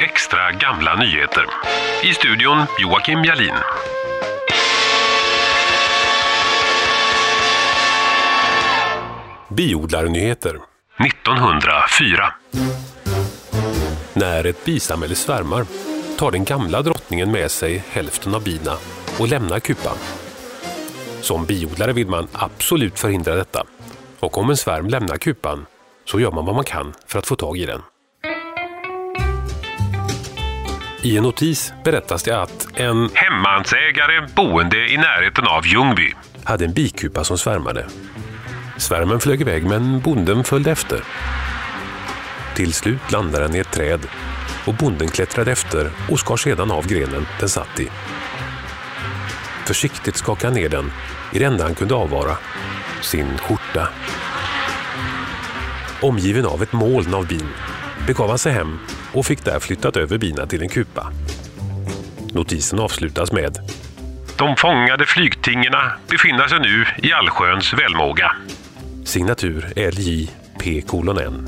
extra gamla nyheter. I studion Joakim Jalin. Biodlarnyheter 1904 När ett bisamhälle svärmar tar den gamla drottningen med sig hälften av bina och lämnar kupan. Som biodlare vill man absolut förhindra detta. Och om en svärm lämnar kupan så gör man vad man kan för att få tag i den. I en notis berättas det att en hemmansägare boende i närheten av Ljungby hade en bikupa som svärmade. Svärmen flög iväg men bonden följde efter. Till slut landade den i ett träd och bonden klättrade efter och skar sedan av grenen den satt i. Försiktigt skakade han ner den i det enda han kunde avvara, sin skjorta. Omgiven av ett moln av bin begav han sig hem och fick där flyttat över bina till en kupa. Notisen avslutas med De fångade flygtingerna befinner sig nu i allsköns välmåga. Signatur LJ P kolon N.